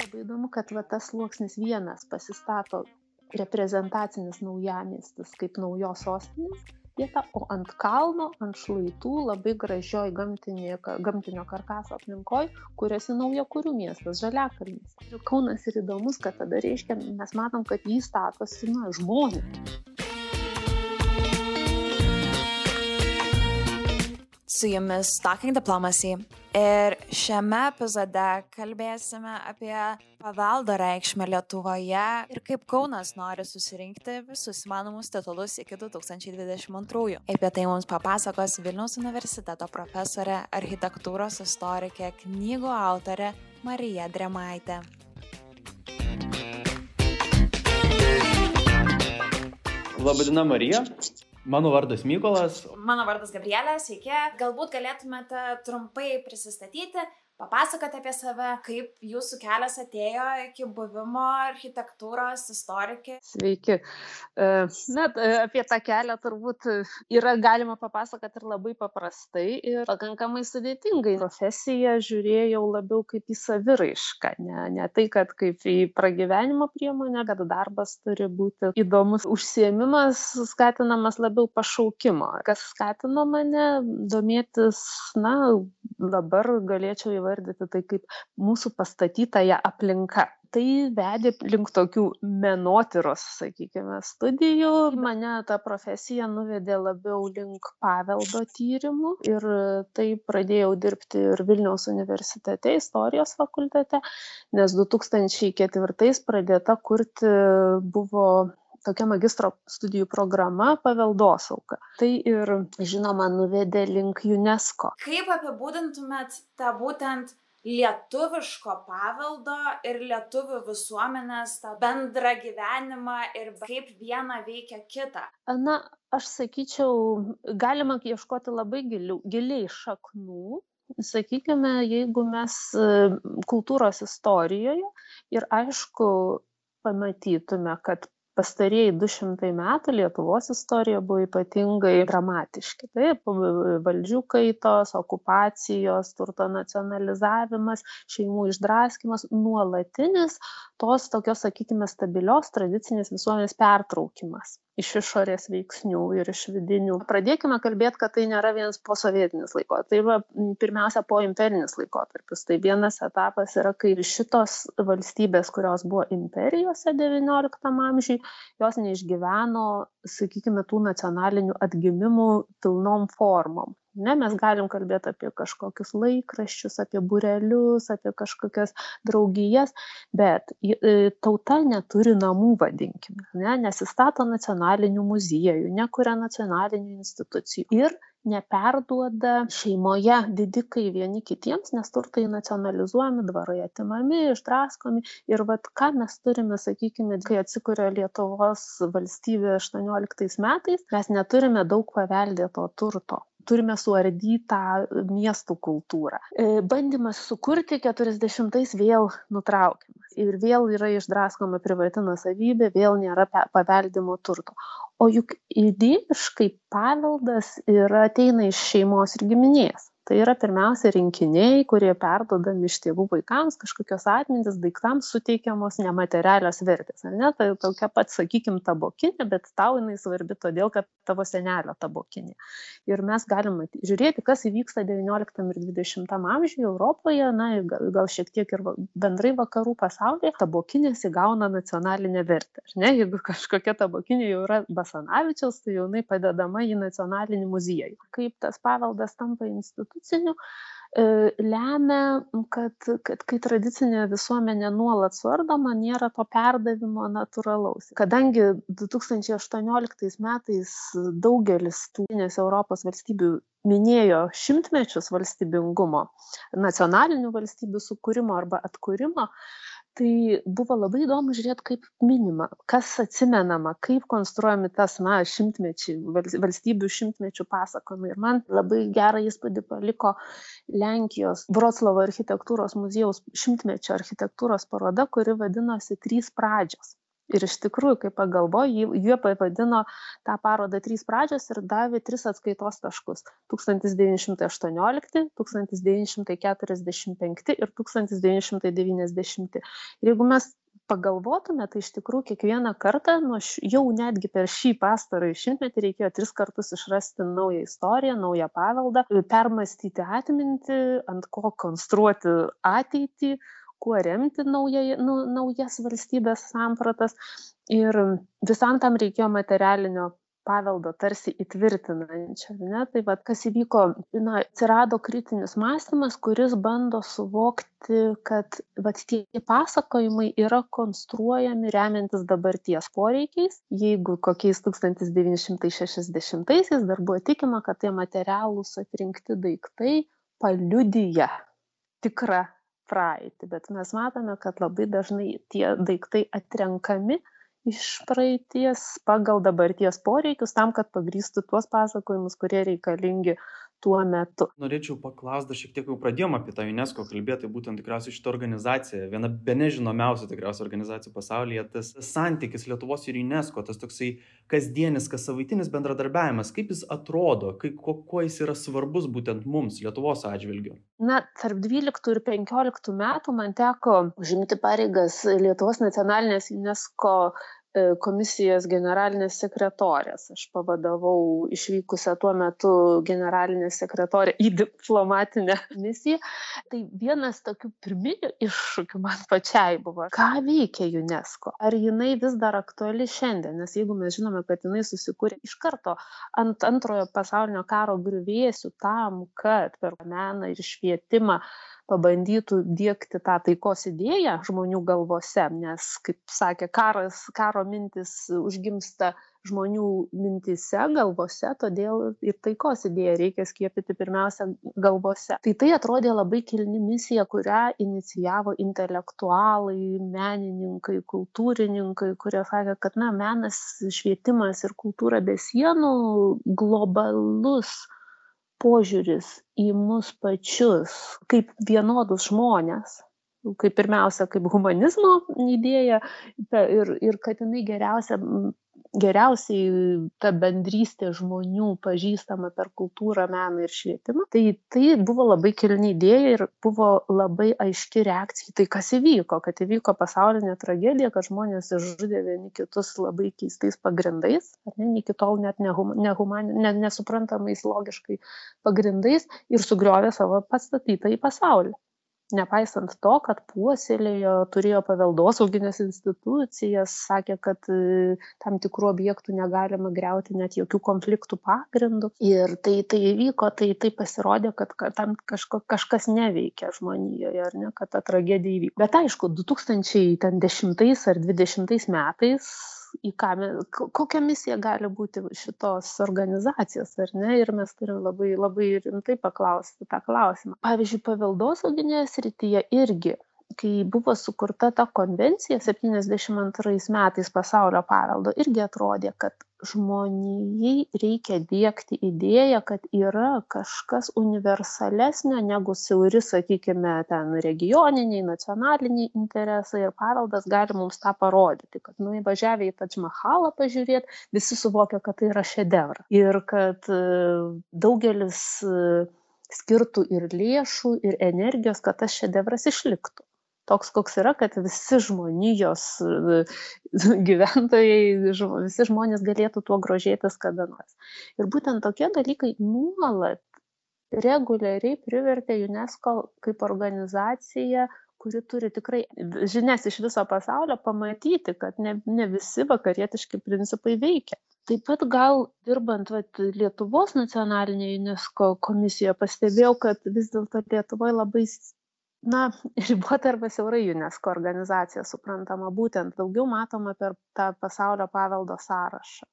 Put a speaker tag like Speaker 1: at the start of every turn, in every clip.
Speaker 1: Labai įdomu, kad va, tas sluoksnis vienas pasistato reprezentacinis naujamiestis kaip naujos sostinės vieta, o ant kalno, ant šlaitų, labai gražioj gamtinė, gamtinio karkaso aplinkoj, kuriasi naujo kurių miestas, Žaliakalnis. Ir Kaunas ir įdomus, kad tada reiškia, mes matom, kad jį statosi, na, žmonės.
Speaker 2: Su jumis Talking Diplomacy. Ir šiame epizode kalbėsime apie paveldo reikšmę Lietuvoje ir kaip Kaunas nori susirinkti visus įmanomus titulus iki 2022. Apie tai mums papasakos Vilniaus universiteto profesorė, architektūros istorikė, knygų autorė Marija Dremaitė.
Speaker 3: Labadiena Marija. Mano vardas Mykolas.
Speaker 2: Mano vardas Gabrielė, sveiki. Galbūt galėtumėte trumpai prisistatyti, papasakoti apie save, kaip jūsų kelias atėjo iki buvimo architektūros istorikė.
Speaker 1: Sveiki. E, na, apie tą kelią turbūt yra galima papasakoti ir labai paprastai ir pakankamai sudėtingai. Profesiją žiūrėjau labiau kaip į saviraišką, ne, ne tai, kad kaip į pragyvenimo priemonę, kad darbas turi būti įdomus užsiemimas, skatinamas labiau pašaukimo. Kas skatino mane domėtis, na, dabar galėčiau įvardinti įvardyti tai kaip mūsų pastatytąją aplinka. Tai vedė link tokių menotyros, sakykime, studijų. Mane ta profesija nuvedė labiau link paveldo tyrimų ir tai pradėjau dirbti ir Vilniaus universitete, istorijos fakultete, nes 2004 pradėta kurti buvo tokia magistro studijų programa paveldosauga. Tai ir, žinoma, nuvedė link UNESCO.
Speaker 2: Kaip apibūdintumėt tą būtent lietuviško paveldo ir lietuvių visuomenės tą bendrą gyvenimą ir kaip viena veikia kitą?
Speaker 1: Na, aš sakyčiau, galima ieškoti labai gilių, giliai šaknų. Sakykime, jeigu mes e, kultūros istorijoje ir aišku pamatytume, kad pastarieji du šimtai metų lietuvos istorija buvo ypatingai dramatiški. Taip valdžių kaitos okupacijos turto nacionalizavimas šeimų išdraskymas nuolatinis tos tokios sakykime stabilios tradicinės visuomenės pertraukimas iš išorės veiksnių ir iš vidinių. Pradėkime kalbėt kad tai nėra vien posovietinis laiko tai va pirmiausia poimperinis laikotarpis. Tai vienas etapas yra kai šitos valstybės kurios buvo imperijose devynioliktam amžiuj jos neišgyveno sakykime tų nacionalinių atgimimų pilnom formom. Ne mes galim kalbėt apie kažkokius laikraščius apie būrelius apie kažkokias draugijas bet tauta neturi namų vadinkime ne nesistato nacionalinių muziejų nekuria nacionalinių institucijų. Ir neperduoda. Šeimoje didikai vieni kitiems nes turtai nacionalizuojami dvarai atimami išdraskomi. Ir vat ką mes turime sakykime kai atsikuria lietuvos valstybė aštuonioliktais metais mes neturime daug paveldėto turto turime suardytą miestų kultūrą. E, bandymas sukurti 40-ais vėl nutraukiamas. Ir vėl yra išdraskoma privati nusavybė, vėl nėra paveldimo turto. O juk idėjiškai paveldas yra ateina iš šeimos ir giminės tai yra pirmiausia rinkiniai kurie perduodami iš tėvų vaikams kažkokios atmintys daiktams suteikiamos nematerialios vertės ar ne? Tai tokia pat sakykim tabokinė bet tau jinai svarbi todėl kad tavo senelio tabokinė. Ir mes galim žiūrėti kas įvyksta devynioliktam ir dvidešimtam amžiuj europoje na gal, gal šiek tiek ir bendrai vakarų pasaulyje tabokinės įgauna nacionalinę vertę ar ne? Jeigu kažkokia tabokinė jau yra basanavičiaus tai jau jinai padedama į nacionalinį muziejų. Kaip tas paveldas tampa institucija tradicinių e, lemia, kad, kad kai tradicinė visuomenė nuolat suardoma, nėra to perdavimo natūralaus. Kadangi 2018 metais daugelis tūrinės Europos valstybių minėjo šimtmečius valstybingumo, nacionalinių valstybių sukūrimo arba atkūrimo, tai buvo labai įdomu žiūrėt kaip minima kas atsimenama kaip konstruojami tas na šimtmečiai valstybių šimtmečių pasakojimai. Ir man labai gerą įspūdį paliko lenkijos vroclavo architektūros muziejaus šimtmečio architektūros paroda kuri vadinosi trys pradžios Ir iš tikrųjų, kai pagalvoju, jie pavadino tą parodą trys pradžios ir davė tris atskaitos taškus - 1918, 1945 ir 1990. Ir jeigu mes pagalvotume, tai iš tikrųjų kiekvieną kartą, nu, jau netgi per šį pastarąjį šimtmetį reikėjo tris kartus išrasti naują istoriją, naują paveldą, permastyti atmintį, ant ko konstruoti ateitį, kuo remti naują, nu, naujas valstybės sampratas. Ir visam tam reikėjo materialinio paveldo tarsi įtvirtinančio. Ne? Tai vad, kas įvyko, na, atsirado kritinis mąstymas, kuris bando suvokti, kad vat, tie pasakojimai yra konstruojami remiantis dabarties poreikiais. Jeigu kokiais 1960-aisiais dar buvo tikima, kad tie materialūs atrinkti daiktai paliudyja tikrą praeitį, bet mes matome, kad labai dažnai tie daiktai atrenkami iš praeities pagal dabarties poreikius tam, kad pagrįstų tuos pasakojimus, kurie reikalingi tuo metu.
Speaker 3: Norėčiau paklausti, šiek tiek jau pradėjom apie tą UNESCO kalbėti, tai būtent tikriausiai šitą organizaciją, viena be nežinomiausia tikriausiai organizacija pasaulyje, tas santykis Lietuvos ir UNESCO, tas toksai kasdienis, kas savaitinis bendradarbiavimas, kaip jis atrodo, kaip, kuo, kuo jis yra svarbus būtent mums, Lietuvos atžvilgiu.
Speaker 1: Na, tarp 12 ir 15 metų man teko užimti pareigas Lietuvos nacionalinės UNESCO komisijos generalinės sekretorės. Aš pavadavau išvykusią tuo metu generalinę sekretorę į diplomatinę misiją. Tai vienas tokių pirminių iššūkių man pačiai buvo, ką veikia UNESCO. Ar jinai vis dar aktuali šiandien, nes jeigu mes žinome, kad jinai susikūrė iš karto ant antrojo pasaulinio karo griuvėsių tam, kad per meną ir švietimą pabandytų diegti tą taikos idėją žmonių galvose, nes, kaip sakė, karas, karo mintis užgimsta žmonių mintise, galvose, todėl ir taikos idėją reikia skiepyti pirmiausia galvose. Tai tai atrodė labai kilni misija, kurią inicijavo intelektualai, menininkai, kultūrininkai, kurie sakė, kad na, menas, švietimas ir kultūra be sienų globalus požiūris į mus pačius kaip vienodus žmones kaip pirmiausia kaip humanizmo idėja ir, ir kad jinai geriausia geriausiai ta bendrystė žmonių pažįstama per kultūrą, meną ir švietimą. Tai tai buvo labai kilni idėja ir buvo labai aiški reakcija į tai, kas įvyko, kad įvyko pasaulinė tragedija, kad žmonės išžudė vieni kitus labai keistais pagrindais, ar ne, iki tol net nehuman, nehuman, ne, nesuprantamais logiškai pagrindais ir sugriovė savo pastatytą į pasaulį nepaisant to kad puoselėjo turėjo paveldosaugines institucijas sakė kad e, tam tikrų objektų negalima griauti net jokių konfliktų pagrindu ir tai tai įvyko tai tai pasirodė kad kad tam kažko kažkas neveikia žmonijoje ar ne kad ta tragedija įvyko. Bet aišku du tūkstančiai ten dešimtais ar dvidešimtais metais į ką kokia misija gali būti šitos organizacijos ar ne? Ir mes turim labai labai rimtai paklausti tą klausimą. Pavyzdžiui paveldosauginėje srityje irgi kai buvo sukurta ta konvencija septyniasdešim antrais metais pasaulio paveldo irgi atrodė kad žmonijai reikia diegti idėją kad yra kažkas universalesnio negu siauri sakykime ten regioniniai nacionaliniai interesai ir paveldas gali mums tą parodyti. Kad nuvažiavę į tadž mahalą pažiūrėt visi suvokia kad tai yra šedevras. Ir kad e, daugelis e, skirtų ir lėšų ir energijos kad tas šedevras išliktų toks, koks yra, kad visi žmonijos e, gyventojai, visi žmonės galėtų tuo grožėtis kada nors. Ir būtent tokie dalykai nuolat reguliariai privertė UNESCO kaip organizacija kuri turi tikrai žinias iš viso pasaulio, pamatyti, kad ne, ne visi vakarietiški principai veikia. Taip pat gal dirbant vat, Lietuvos nacionalinėje UNESCO komisijoje pastebėjau, kad vis dėlto Lietuvoje labai na ribota arba siaurai unesco organizacija suprantama būtent daugiau matoma per tą pasaulio paveldo sąrašą.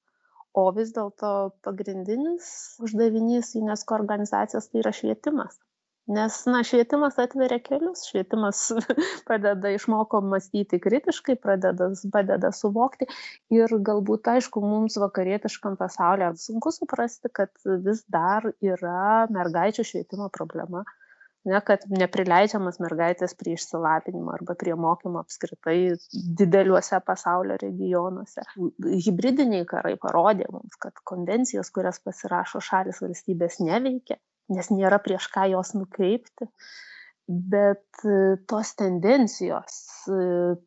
Speaker 1: O vis dėlto pagrindinis uždavinys unesco organizacijos tai yra švietimas. Nes na švietimas atveria kelius švietimas padeda išmoko mąstyti kritiškai pradeda padeda suvokti ir galbūt aišku mums vakarietiškam pasaulyje sunku suprasti kad vis dar yra mergaičių švietimo problema ne, kad neprileidžiamas mergaitės prie išsilavinimo arba prie mokymo apskritai dideliuose pasaulio regionuose. Hybridiniai karai parodė mums, kad konvencijos, kurias pasirašo šalis valstybės neveikia, nes nėra prieš ką jos nukreipti. Bet e, tos tendencijos e,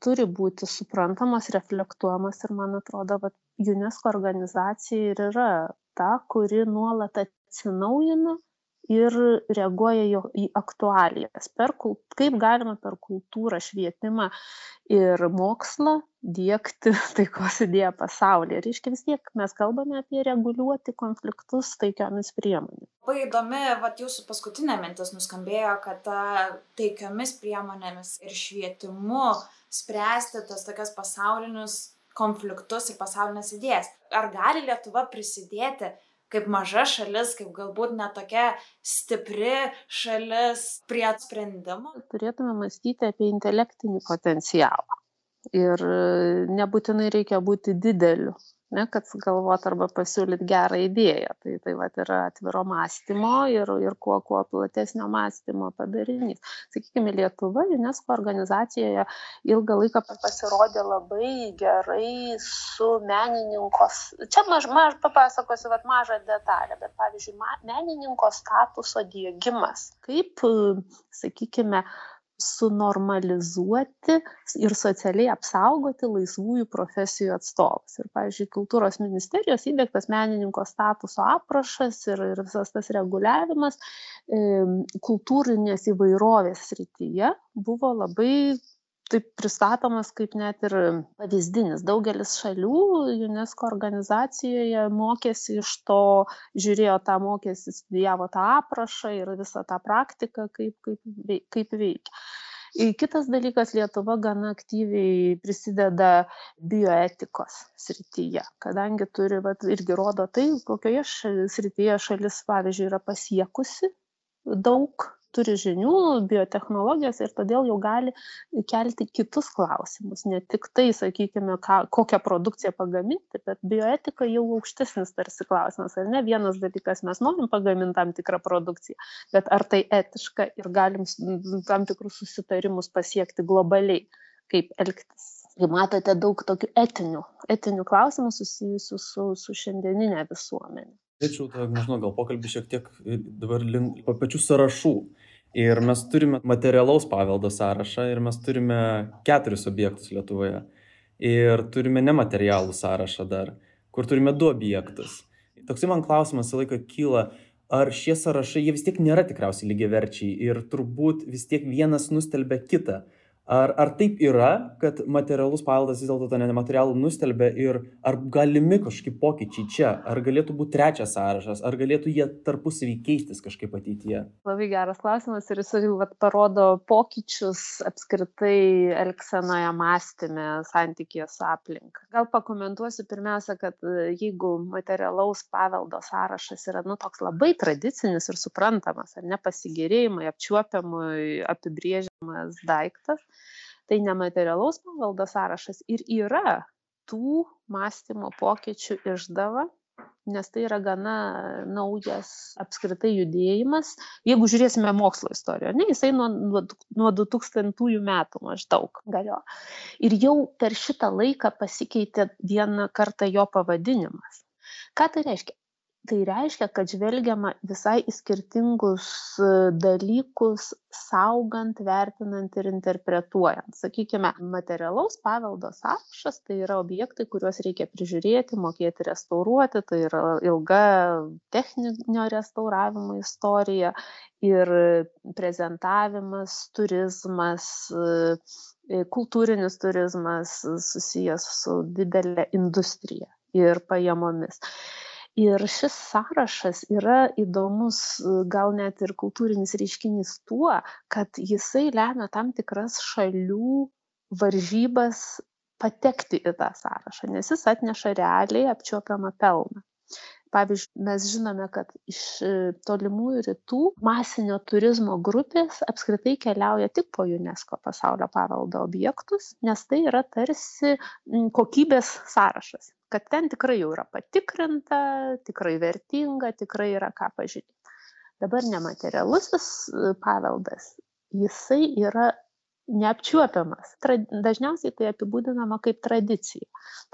Speaker 1: turi būti suprantamos, reflektuojamos ir man atrodo, kad UNESCO organizacija ir yra ta, kuri nuolat atsinaujina ir reaguoja jo į aktualijas per kaip galima per kultūrą švietimą ir mokslą diegti taikos idėją pasaulyje. Reiškia vis tiek mes kalbame apie reguliuoti konfliktus taikiomis priemonėmis.
Speaker 2: Labai įdomi vat jūsų paskutinė mintis nuskambėjo kad taikiomis priemonėmis ir švietimu spręsti tas tokias pasaulinius konfliktus ir pasaulines idėjas. Ar gali lietuva prisidėti kaip maža šalis, kaip galbūt netokia stipri šalis prie sprendimų.
Speaker 1: Turėtume mąstyti apie intelektinį potencialą. Ir nebūtinai reikia būti dideliu ne, kad sugalvot arba pasiūlyt gerą idėją. Tai, tai vat, yra atviro mąstymo ir, ir kuo, kuo platesnio mąstymo padarinys. Sakykime, Lietuva UNESCO organizacijoje ilgą laiką pasirodė labai gerai su menininkos, čia maž, maž papasakosiu vat, mažą detalę, bet pavyzdžiui, menininko statuso dėgymas, kaip, sakykime, sunormalizuoti ir socialiai apsaugoti laisvųjų profesijų atstovus. Ir, pavyzdžiui, kultūros ministerijos įdėktas menininko statuso aprašas ir, ir visas tas reguliavimas kultūrinės įvairovės srityje buvo labai taip pristatomas kaip net ir pavyzdinis. Daugelis šalių UNESCO organizacijoje mokėsi iš to, žiūrėjo tą mokėsi, studijavo tą aprašą ir visą tą praktiką, kaip, kaip, kaip veikia. Kitas dalykas, Lietuva gana aktyviai prisideda bioetikos srityje, kadangi turi, vat, irgi rodo tai, kokioje srityje šalis, pavyzdžiui, yra pasiekusi daug turi žinių biotechnologijos ir todėl jau gali kelti kitus klausimus. Ne tik tai sakykime ką kokią produkciją pagaminti bet bioetika jau aukštesnis tarsi klausimas ar ne? Vienas dalykas mes norim pagamint tam tikrą produkciją bet ar tai etiška ir galim tam tikrus susitarimus pasiekti globaliai kaip elgtis? Tai matote daug tokių etinių etinių klausimų susijusių su su šiandienine visuomene
Speaker 3: Norėčiau, nežinau, gal pokalbį šiek tiek dabar link pačių sąrašų. Ir mes turime materialaus paveldo sąrašą ir mes turime keturis objektus Lietuvoje. Ir turime nematerialų sąrašą dar, kur turime du objektus. Toksai man klausimas visą laiką kyla, ar šie sąrašai, jie vis tiek nėra tikriausiai lygiaverčiai ir turbūt vis tiek vienas nustelbia kitą. Ar, ar taip yra, kad materialus paveldas vis dėlto tą nematerialų nustelbia ir ar galimi kažkokie pokyčiai čia, ar galėtų būti trečias sąrašas, ar galėtų jie tarpusavį keistis kažkaip ateityje?
Speaker 1: Labai geras klausimas ir jis vat, parodo pokyčius apskritai elgsenoje, mąstymė, santykėje su aplinka. Gal pakomentuosiu pirmiausia, kad e, jeigu materialaus paveldo sąrašas yra nu, toks labai tradicinis ir suprantamas, ar nepasigėrėjimai, apčiuopiamui apibrėžiamas daiktas, tai nematerialaus paveldo sąrašas ir yra tų mąstymo pokyčių išdava, nes tai yra gana naujas apskritai judėjimas. Jeigu žiūrėsime mokslo istoriją, ne, jisai nuo, nuo 2000 metų maždaug galio. Ir jau per šitą laiką pasikeitė vieną kartą jo pavadinimas. Ką tai reiškia? Tai reiškia kad žvelgiama visai į skirtingus e, dalykus saugant vertinant ir interpretuojant. Sakykime materialaus paveldo sąrašas tai yra objektai kuriuos reikia prižiūrėti mokėti restauruoti tai yra ilga techninio restauravimo istorija ir prezentavimas turizmas e, kultūrinis turizmas susijęs su didele industrija ir pajamomis ir šis sąrašas yra įdomus gal net ir kultūrinis reiškinys tuo kad jisai lemia tam tikras šalių varžybas patekti į tą sąrašą nes jis atneša realiai apčiuopiamą pelną. Pavyzdžiui mes žinome kad iš tolimųjų rytų masinio turizmo grupės apskritai keliauja tik po unesco pasaulio paveldo objektus nes tai yra tarsi kokybės sąrašas kad ten tikrai jau yra patikrinta tikrai vertinga tikrai yra ką pažiūrėt Dabar nematerialusis paveldas, jisai yra neapčiuopiamas. Dažniausiai tai apibūdinama kaip tradicija,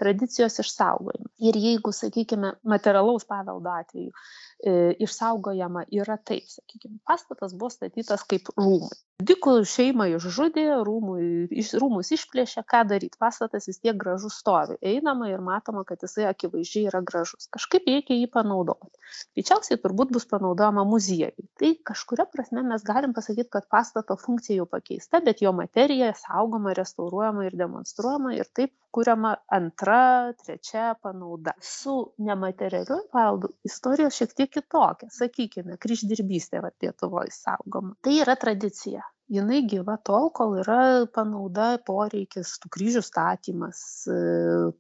Speaker 1: tradicijos išsaugojimas. Ir jeigu, sakykime, materialaus paveldo atveju e, išsaugojama yra taip, sakykime, pastatas buvo statytas kaip rūmai. Dikų šeimą išžudė, rūmų, iš, rūmus išplėšė, ką daryti, pastatas vis tiek gražus stovi. Einama ir matoma, kad jisai akivaizdžiai yra gražus. Kažkaip reikia jį panaudoti. Greičiausiai turbūt bus panaudojama muziejui. Tai kažkuria prasme mes galim pasakyti, kad pastato funkcija jau pakeista, bet jo materija saugoma, restauruojama ir demonstruojama ir taip kuriama antra, trečia panauda. Su nematerialiu paveldu istorija šiek tiek kitokia. Sakykime, kryždirbystė Lietuvoje saugoma. Tai yra tradicija jinai gyva tol kol yra panauda poreikis tų kryžių statymas e,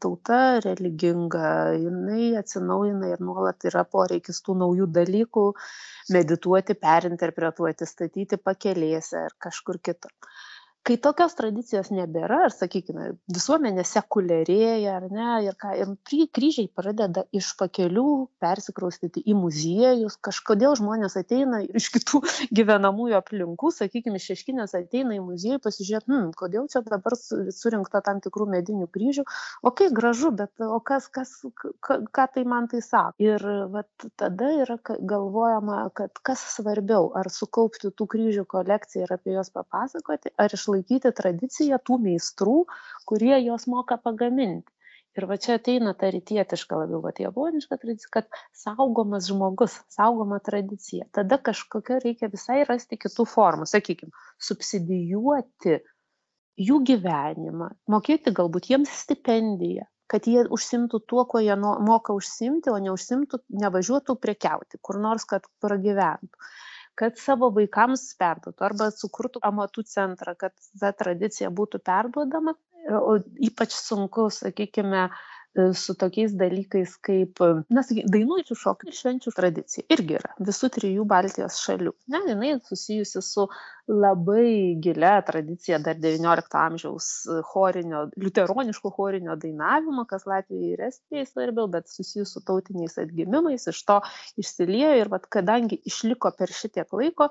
Speaker 1: tauta religinga jinai atsinaujina ir nuolat yra poreikis tų naujų dalykų medituoti perinterpretuoti statyti pakelėse ar kažkur kitur kai tokios tradicijos nebėra ar sakykime visuomenė sekuliarėja ar ne ir ką ir prie kryžiai pradeda iš pakelių persikraustyti į muziejus kažkodėl žmonės ateina iš kitų gyvenamųjų aplinkų sakykim iš šeškinės ateina į muziejų pasižiūrėt hm kodėl čia dabar surinkta tam tikrų medinių kryžių? Okei gražu bet o kas kas ką ką tai man tai sako? Ir vat tada yra galvojama kad kas svarbiau ar sukaupti tų kryžių kolekciją ir apie juos papasakoti ar išlaikyti išlaikyti tradiciją tų meistrų, kurie juos moka pagaminti. Ir va čia ateina ta rytietiška labiau, va japoniška tradicija, kad saugomas žmogus, saugoma tradicija. Tada kažkokia reikia visai rasti kitų formų, sakykime, subsidijuoti jų gyvenimą, mokėti galbūt jiems stipendiją, kad jie užsimtų tuo, kuo jie moka užsimti, o neužsimtų, nevažiuotų prekiauti, kur nors, kad pragyventų kad savo vaikams perduotų arba sukurtų amatų centrą, kad ta tradicija būtų perduodama. O ypač sunku, sakykime, su tokiais dalykais kaip, na, dainuojančių šokių ir švenčių tradicija. Irgi yra visų trijų Baltijos šalių. Ne, jinai susijusi su labai gilia tradicija dar XIX amžiaus chorinio, liuteroniško chorinio dainavimo, kas Latvijai ir Estijai svarbiau, bet susijus su tautiniais atgimimais, iš to išsiliejo ir vat, kadangi išliko per šitiek laiko,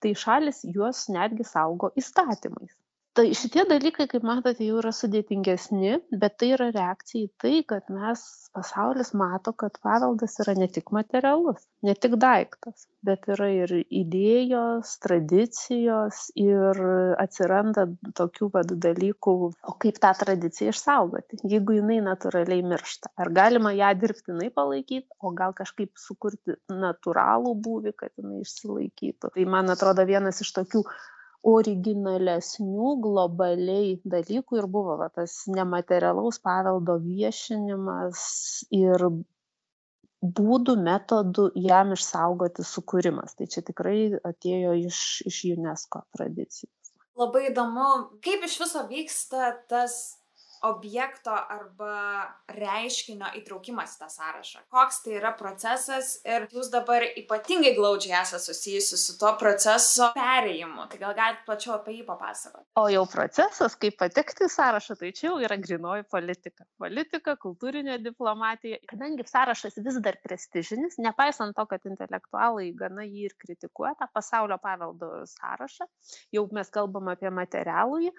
Speaker 1: tai šalis juos netgi saugo įstatymais tai šitie dalykai kaip matote jau yra sudėtingesni bet tai yra reakcija į tai kad mes pasaulis mato kad paveldas yra ne tik materialus ne tik daiktas bet yra ir idėjos tradicijos ir atsiranda tokių vat dalykų o kaip tą tradiciją išsaugoti jeigu jinai natūraliai miršta. Ar galima ją dirbtinai palaikyt o gal kažkaip sukurti natūralų būvį kad jinai išsilaikytų. Tai man atrodo vienas iš tokių originalesnių globaliai dalykų ir buvo va tas nematerialaus paveldo viešinimas ir būdų, metodų jam išsaugoti sukūrimas. Tai čia tikrai atėjo iš, iš UNESCO tradicijos.
Speaker 2: Labai įdomu, kaip iš viso vyksta tas objekto arba reiškinio įtraukimas į tą sąrašą. Koks tai yra procesas ir jūs dabar ypatingai glaudžiai esate susijusi su to proceso perėjimu. Tai gal galite plačiau apie jį papasakoti?
Speaker 1: O jau procesas, kaip patekti į sąrašą, tai čia jau yra grinoji politika. Politika, kultūrinė diplomatija. Kadangi sąrašas vis dar prestižinis, nepaisant to, kad intelektualai gana jį ir kritikuoja, tą pasaulio paveldo sąrašą, jau mes kalbam apie materialų jį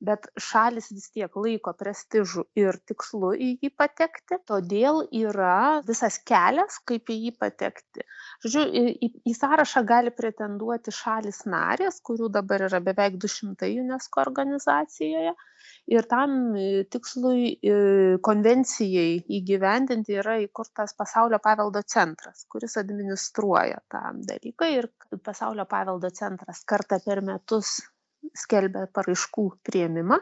Speaker 1: bet šalys vis tiek laiko prestižu ir tikslu į jį patekti. Todėl yra visas kelias kaip į jį patekti. Žodžiu į į sąrašą gali pretenduoti šalys narės kurių dabar yra beveik du šimtai unesco organizacijoje. Ir tam tikslui konvencijai įgyvendinti yra įkurtas pasaulio paveldo centras kuris administruoja tą dalyką. Ir pasaulio paveldo centras kartą per metus skelbia paraiškų priėmimą.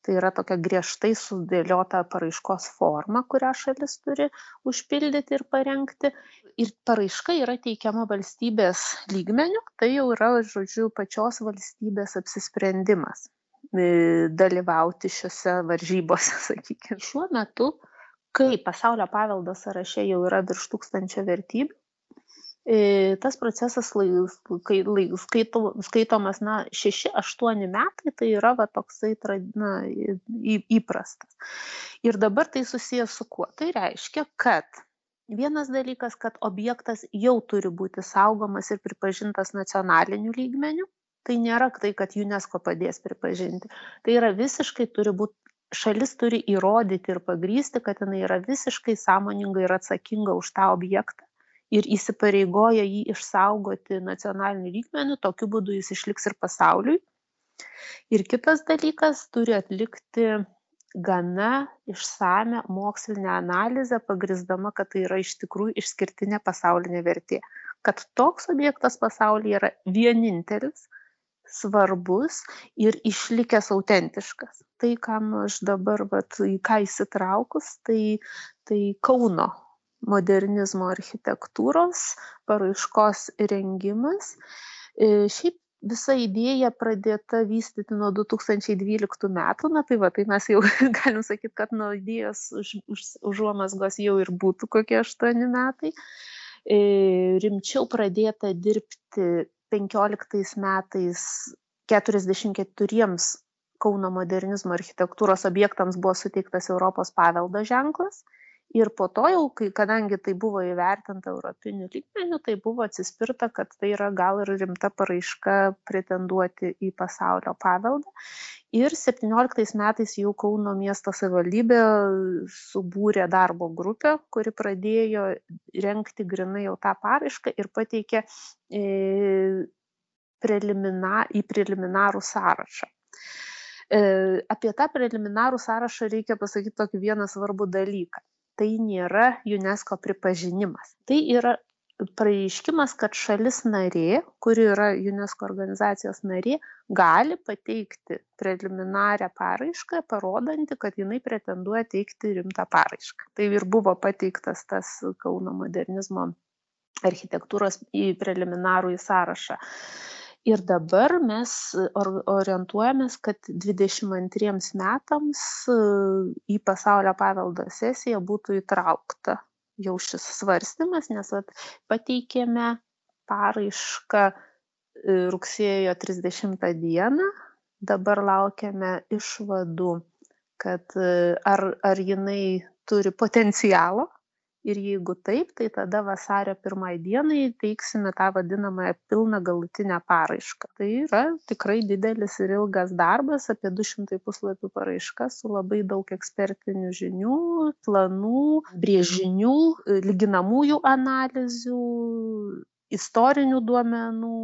Speaker 1: Tai yra tokia griežtai sudėliota paraiškos forma, kurią šalis turi užpildyti ir parengti. Ir paraiška yra teikiama valstybės lygmenių, tai jau yra, žodžiu, pačios valstybės apsisprendimas e, dalyvauti šiuose varžybose, sakykime. Šiuo metu, kai pasaulio paveldo sąraše jau yra virš tūkstančio vertybių, tas procesas lai, kai, lai, skaito, skaitomas, na, 6-8 metai, tai yra va, toksai, na, įprastas. Ir dabar tai susijęs su kuo? Tai reiškia, kad Vienas dalykas, kad objektas jau turi būti saugomas ir pripažintas nacionaliniu lygmeniu. Tai nėra tai, kad UNESCO padės pripažinti. Tai yra visiškai turi būti, šalis turi įrodyti ir pagrysti, kad jinai yra visiškai sąmoninga ir atsakinga už tą objektą ir įsipareigoja jį išsaugoti nacionaliniu lygmeniu, tokiu būdu jis išliks ir pasauliui. Ir kitas dalykas turi atlikti gana išsamią mokslinę analizę pagrįsdama kad tai yra iš tikrųjų išskirtinė pasaulinė vertė kad toks objektas pasaulyje yra vienintelis svarbus ir išlikęs autentiškas tai kam aš dabar vat į ką įsitraukus tai tai kauno modernizmo architektūros paraiškos rengimas. E, šiaip visa idėja pradėta vystyti nuo 2012 metų, na tai va, tai mes jau galim sakyti, kad nuo idėjos už, už, užuomasgos jau ir būtų kokie 8 metai. E, rimčiau pradėta dirbti 15 metais 44 Kauno modernizmo architektūros objektams buvo suteiktas Europos paveldo ženklas ir po to jau kai kadangi tai buvo įvertinta europiniu lygmeniu tai buvo atsispirta kad tai yra gal ir rimta paraiška pretenduoti į pasaulio paveldą ir septynioliktais metais jau kauno miesto savivaldybė subūrė darbo grupę kuri pradėjo rengti grynai jau tą paraišką ir pateikė e, prelimina, į preliminarų sąrašą. E, apie tą preliminarų sąrašą reikia pasakyti tokį vieną svarbų dalyką tai nėra UNESCO pripažinimas. Tai yra pareiškimas, kad šalis narė, kuri yra UNESCO organizacijos narė, gali pateikti preliminarią paraišką, parodanti, kad jinai pretenduoja teikti rimtą paraišką. Tai ir buvo pateiktas tas Kauno modernizmo architektūros į preliminarų į sąrašą ir dabar mes orientuojamės kad dvidešim antriems metams į pasaulio paveldo sesiją būtų įtraukta jau šis svarstymas nes vat pateikėme paraišką e, rugsėjo trisdešimtą dieną. Dabar laukiame išvadų kad e, ar ar jinai turi potencialo ir jeigu taip tai tada vasario pirmai dienai teiksime tą vadinamąją pilną galutinę paraišką. Tai yra tikrai didelis ir ilgas darbas apie du šimtai puslapių paraiška su labai daug ekspertinių žinių planų brėžinių lyginamųjų analizių istorinių duomenų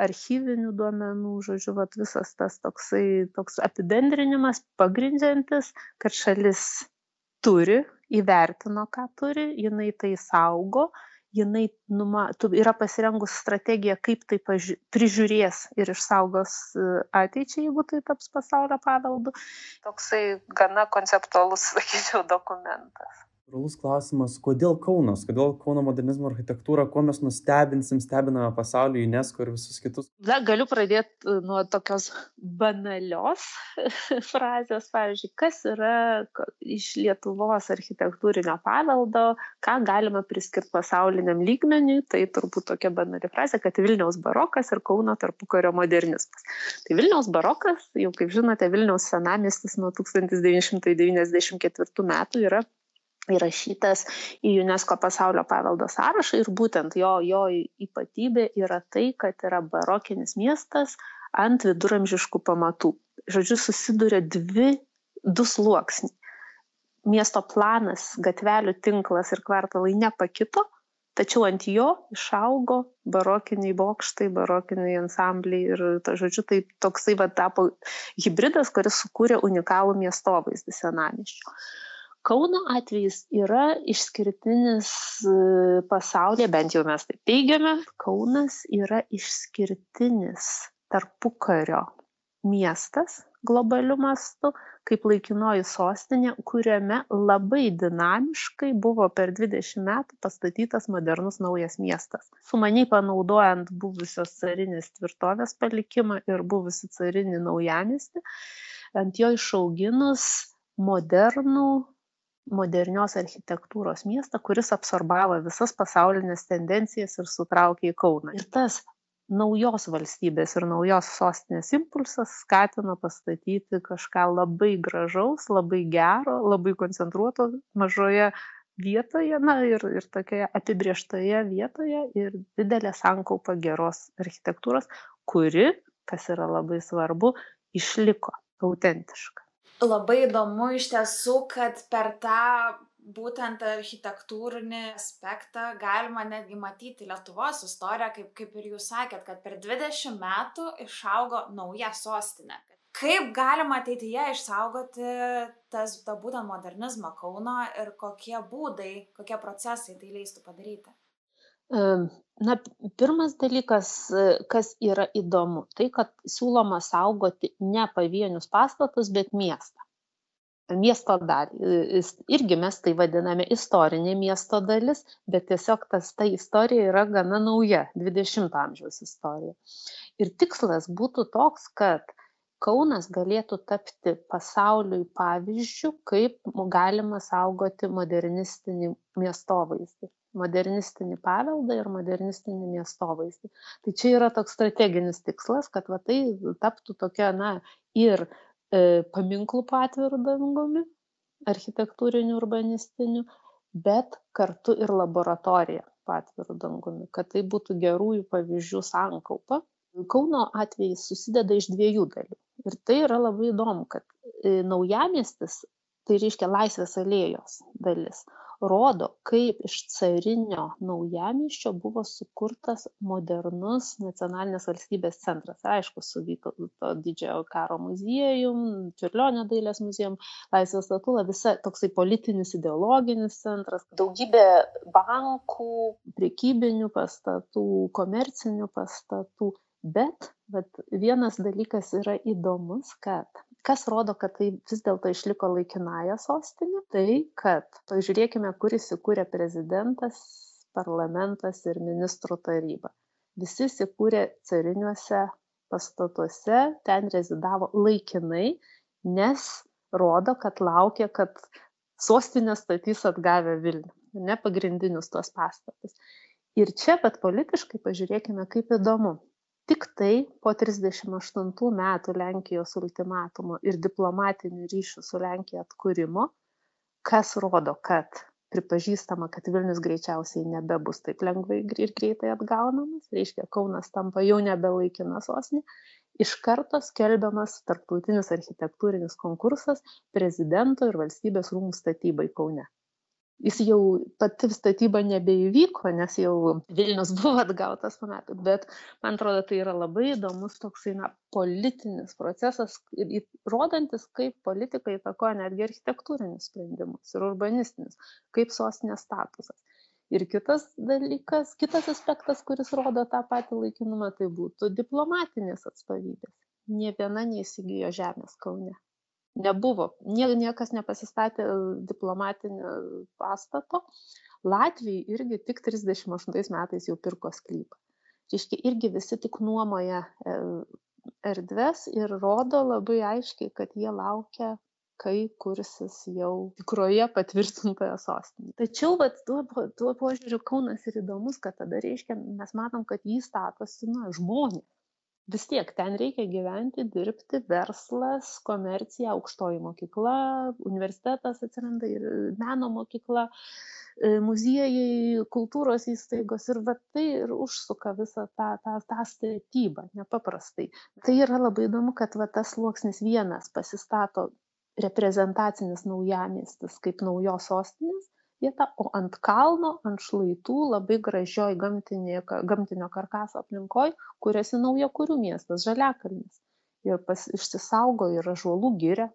Speaker 1: archyvinių duomenų žodžiu vat visas tas toksai toks apibendrinimas pagrindžiantis kad šalis turi įvertino ką turi jinai tai saugo jinai numa tu yra pasirengus strategiją kaip tai paži prižiūrės ir išsaugos e, ateičiai jeigu tai taps pasaulio paveldu. Toksai gana konceptualus sakyčiau dokumentas
Speaker 3: natūralus klausimas kodėl kaunas kodėl kauno modernizmo architektūra kuo mes nustebinsim stebiname pasaulį unesco ir visus kitus?
Speaker 1: Na galiu pradėt e, nuo tokios banalios frazės pavyzdžiui kas yra iš lietuvos architektūrinio paveldo ką galima priskirt pasauliniam lygmeniui tai turbūt tokia banali frazė kad vilniaus barokas ir kauno tarpukario modernizmas tai vilniaus barokas jau kaip žinote vilniaus senamiestis nuo tūkstantis devyni šimtai devyniasdešim ketvirtų metų yra įrašytas į UNESCO pasaulio paveldo sąrašą ir būtent jo, jo ypatybė yra tai, kad yra barokinis miestas ant viduramžiškų pamatų. Žodžiu, susiduria dvi, du sluoksniai. Miesto planas, gatvelių tinklas ir kvartalai nepakito, tačiau ant jo išaugo barokiniai bokštai, barokiniai ansambliai ir, ta, žodžiu, tai toksai va tapo hybridas, kuris sukūrė unikalų miestovaizdį senamiščio kauno atvejis yra išskirtinis e, pasaulyje bent jau mes taip teigiame kaunas yra išskirtinis tarpukario miestas globaliu mastu kaip laikinoji sostinė kuriame labai dinamiškai buvo per dvidešim metų pastatytas modernus naujas miestas. Sumaniai panaudojant buvusios carinės tvirtovės palikimą ir buvusį carinį naujamiestį ant jo išauginus modernų modernios architektūros miestą, kuris absorbavo visas pasaulinės tendencijas ir sutraukė į Kauną. Ir tas naujos valstybės ir naujos sostinės impulsas skatino pastatyti kažką labai gražaus, labai gero, labai koncentruoto mažoje vietoje, na ir, ir tokioje apibrieštoje vietoje ir didelė sankaupa geros architektūros, kuri, kas yra labai svarbu, išliko autentiška.
Speaker 2: Labai įdomu iš tiesų, kad per tą būtent architektūrinį aspektą galima netgi matyti Lietuvos istoriją, kaip, kaip ir jūs sakėt, kad per 20 metų išaugo nauja sostinė. Kaip galima ateityje išsaugoti tas, tą būtent modernizmą Kauno ir kokie būdai, kokie procesai tai leistų padaryti?
Speaker 1: Na, pirmas dalykas, kas yra įdomu, tai kad siūloma saugoti ne pavienius pastatus, bet miestą miesto dalį. Irgi mes tai vadiname istorinė miesto dalis, bet tiesiog tas, ta istorija yra gana nauja, 20-ojo amžiaus istorija. Ir tikslas būtų toks, kad Kaunas galėtų tapti pasauliui pavyzdžių, kaip galima saugoti modernistinį miestovaizdį modernistinį paveldą ir modernistinį miestovaizdį. Tai čia yra toks strateginis tikslas, kad va, tai taptų tokia, na, ir E, paminklų po atviru dangumi, architektūriniu, urbanistiniu, bet kartu ir laboratorija po atviru dangumi, kad tai būtų gerųjų pavyzdžių sankaupa. Kauno atvejais susideda iš dviejų dalių. Ir tai yra labai įdomu, kad e, naujamiestis, tai reiškia laisvės alėjos dalis, rodo kaip iš carinio naujamiesčio buvo sukurtas modernus nacionalinės valstybės centras. Aišku su vytauto didžiojo karo muziejum čiurlionio dailės muziejum laisvės statula visa toksai politinis ideologinis centras. Daugybė bankų prekybinių pastatų komercinių pastatų. Bet vat vienas dalykas yra įdomus kad kas rodo kad tai vis dėlto išliko laikinąja sostine tai kad pažiūrėkime kur įsikūrė prezidentas parlamentas ir ministrų taryba. Visi įsikūrė cariniuose pastatuose ten rezidavo laikinai nes rodo kad laukė kad sostinę statys atgavę vilnių ne pagrindinius tuos pastatus. Ir čia bet politiškai pažiūrėkime kaip įdomu tiktai po trisdešim aštuntų metų lenkijos ultimatumo ir diplomatinių ryšių su lenkija atkūrimo kas rodo kad pripažįstama kad vilnius greičiausiai nebebus taip lengvai ir greitai atgaunamas reiškia kaunas tampa jau nebe laikina sostinė iš karto skelbiamas tarptautinis architektūrinis konkursas prezidento ir valstybės rūmų statybai kaune jis jau pati statyba nebeįvyko nes jau vilnius buvo atgautas po metų bet man atrodo tai yra labai įdomus toksai na politinis procesas ir rodantis kaip politika įtakoja netgi architektūrinius sprendimus ir urbanistinius kaip sostinės statusas. Ir kitas dalykas kitas aspektas kuris rodo tą patį laikinumą tai būtų diplomatinės atstovybės. Nė viena neįsigijo žemės kaune nebuvo. Nie niekas nepasistatė diplomatinio pastato. Latviai irgi tik trisdešim aštuntais metais jau pirko sklypą. Reiškia irgi visi tik nuomoja e, erdves ir rodo labai aiškiai kad jie laukia kai kursis jau tikroje patvirtintoje sostinėje. Tačiau vat tuo tuo požiūriu kaunas ir įdomus kad tada reiškia mes matom kad jį statosi na žmonės vis tiek ten reikia gyventi dirbti verslas komercija aukštoji mokykla universitetas atsiranda ir meno mokykla e, muziejai kultūros įstaigos ir va tai ir užsuka visą tą tą tą statybą nepaprastai. Tai yra labai įdomu kad va tas sluoksnis vienas pasistato reprezentacinis naujamiestis kaip naujos sostinės vieta o ant kalno ant šlaitų labai gražioj gamtinėje gamtinio karkaso aplinkoj kuriasi naujakurių miestas žaliakalnis. Ir pas išsisaugo ir ąžuolų giria.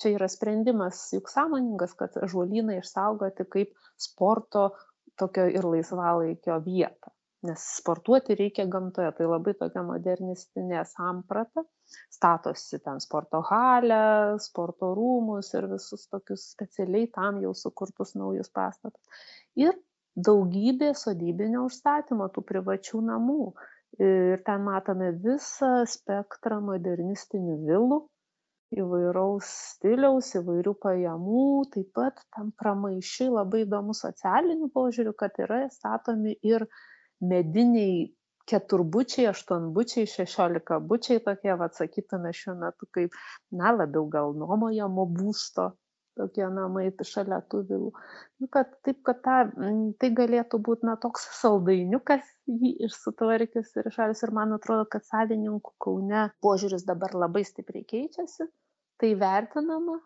Speaker 1: Čia yra sprendimas juk sąmoningas kad ąžuolyną išsaugoti kaip sporto tokio ir laisvalaikio vietą nes sportuoti reikia gamtoje. Tai labai tokia modernistinė samprata. Statosi ten sporto halę sporto rūmus ir visus tokius specialiai tam jau sukurtus naujus pastatus. Ir daugybė sodybinio užstatymo tų privačių namų. Ir ten matome visą spektrą modernistinių vilų įvairaus stiliaus įvairių pajamų taip pat tam pramaišiui labai įdomu socialiniu požiūriu kad yra statomi ir mediniai keturbučiai aštuonbučiai šešiolikabučiai tokie vat sakytume šiuo metu kaip na labiau gal nuomojamo būsto tokie namai šalia tų vilų. Nu, kad, taip, kad ta, tai galėtų būti na, toks saldainiukas jį išsutvarkius ir šalis. Ir man atrodo, kad savininkų kaune požiūris dabar labai stipriai keičiasi. Tai vertinama,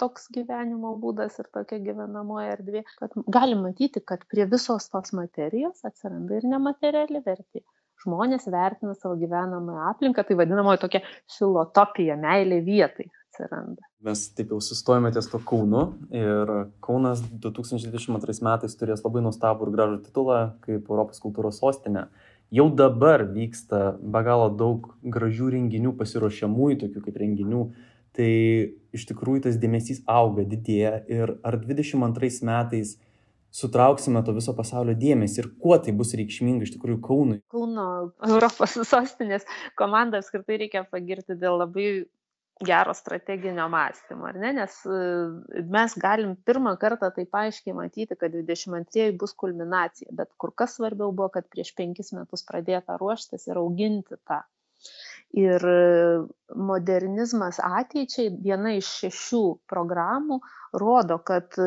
Speaker 1: toks gyvenimo būdas ir tokia gyvenamoji erdvė, kad galim matyti, kad prie visos tos materijos atsiranda ir nemateriali vertė. Žmonės vertina savo gyvenamąją aplinką, tai vadinamoji tokia filotopija, meilė vietai atsiranda.
Speaker 3: Mes taip jau sustojame ties to Kaunu ir Kaunas 2022 metais turės labai nuostabų ir gražų titulą kaip Europos kultūros sostinė. Jau dabar vyksta be galo daug gražių renginių, pasiruošiamųjų, tokių kaip renginių, tai iš tikrųjų tas dėmesys auga, didėja ir ar 22 metais sutrauksime to viso pasaulio dėmesį ir kuo tai bus reikšminga iš tikrųjų Kaunui.
Speaker 1: Kauno Europos sostinės komandą apskritai reikia pagirti dėl labai gero strateginio mąstymo, ar ne? Nes e, mes galim pirmą kartą taip aiškiai matyti, kad 22 bus kulminacija, bet kur kas svarbiau buvo, kad prieš penkis metus pradėta ruoštis ir auginti tą ir modernizmas ateičiai viena iš šešių programų rodo kad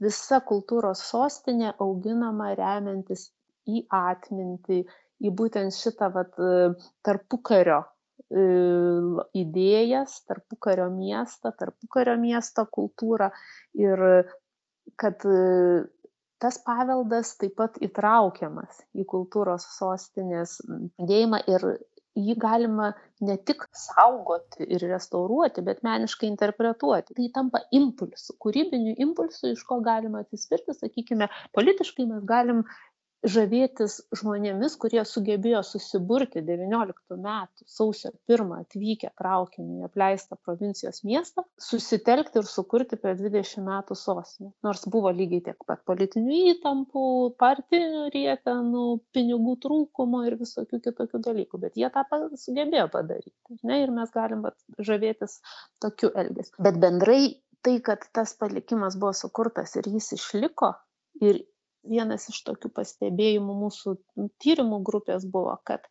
Speaker 1: visa kultūros sostinė auginama remiantis į atmintį į būtent šitą vat tarpukario idėjas, tarpukario miestą, tarpukario miesto kultūrą ir kad tas paveldas taip pat įtraukiamas į kultūros sostinės judėjimą ir jį galima ne tik saugoti ir restauruoti, bet meniškai interpretuoti. Tai tampa impulsu, kūrybiniu impulsu, iš ko galima atsispirti, sakykime, politiškai mes galim žavėtis žmonėmis kurie sugebėjo susiburti devynioliktų metų sausio pirmą atvykę traukiniu į apleistą provincijos miestą susitelkti ir sukurti per dvidešim metų sostinę. Nors buvo lygiai tiek pat politinių įtampų partinių rietenų pinigų trūkumo ir visokių kitokių dalykų bet jie tą sugebėjo padaryti ar ne? Ir mes galim vat žavėtis tokiu elgesiu. Bet bendrai tai kad tas palikimas buvo sukurtas ir jis išliko ir vienas iš tokių pastebėjimų mūsų tyrimų grupės buvo, kad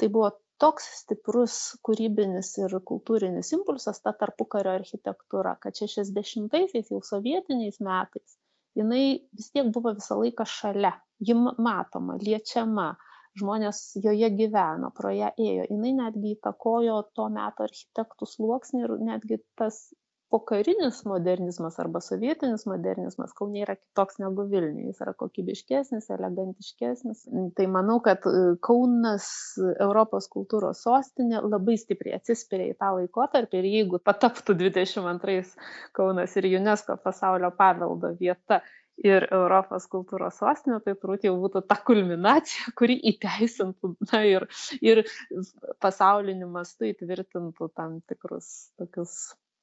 Speaker 1: tai buvo toks stiprus kūrybinis ir kultūrinis impulsas ta tarpukario architektūra, kad 60-aisiais jau sovietiniais metais jinai vis tiek buvo visą laiką šalia, ji matoma, liečiama, žmonės joje gyveno, pro ją ėjo, jinai netgi įtakojo to meto architektų sluoksnį ir netgi tas pokarinis modernizmas arba sovietinis modernizmas kaune yra kitoks negu vilniuj jis yra kokybiškesnis elegantiškesnis. Tai manau kad e, kaunas europos kultūros sostinė labai stipriai atsispiria į tą laikotarpį ir jeigu pataptų dvidešim antrais kaunas ir unesco pasaulio paveldo vieta ir Europos kultūros sostinė, tai turbūt jau būtų ta kulminacija, kuri įteisintų na, ir, ir pasauliniu mastu įtvirtintų tam tikrus tokius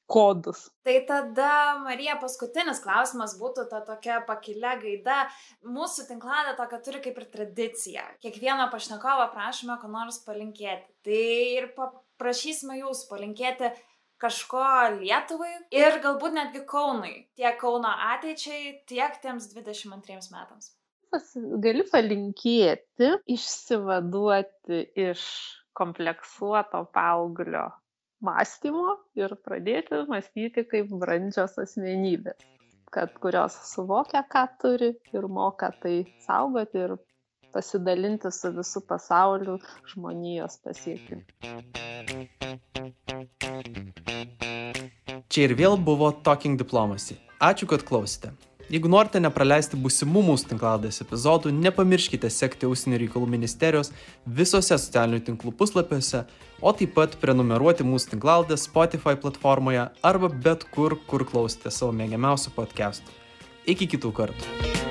Speaker 1: kodus.
Speaker 2: Tai tada, Marija, paskutinis klausimas būtų ta tokia pakilia gaida. Mūsų tinklalė tokia turi kaip ir tradicija. Kiekvieną pašnekovą prašome, ko nors palinkėti. Tai ir paprašysime jūsų palinkėti kažko Lietuvai ir galbūt netgi Kaunui. Tiek Kauno ateičiai, tiek tiems 22 metams.
Speaker 1: Gali palinkėti išsivaduoti iš kompleksuoto paauglio mąstymo ir pradėti mąstyti kaip brandžios asmenybės, kad kurios suvokia, ką turi ir moka tai saugoti ir pasidalinti su visų pasauliu žmonijos pasiekimu.
Speaker 3: Čia ir vėl buvo Talking Diplomacy. Ačiū, kad klausėte. Jeigu norite nepraleisti būsimų mūsų tinklalais epizodų, nepamirškite sekti Užsienio reikalų ministerijos visose socialinių tinklų puslapiuose, o taip pat prenumeruoti mūsų tinklaldę Spotify platformoje arba bet kur, kur klausite savo mėgiamiausių podcastų. Iki kitų kartų.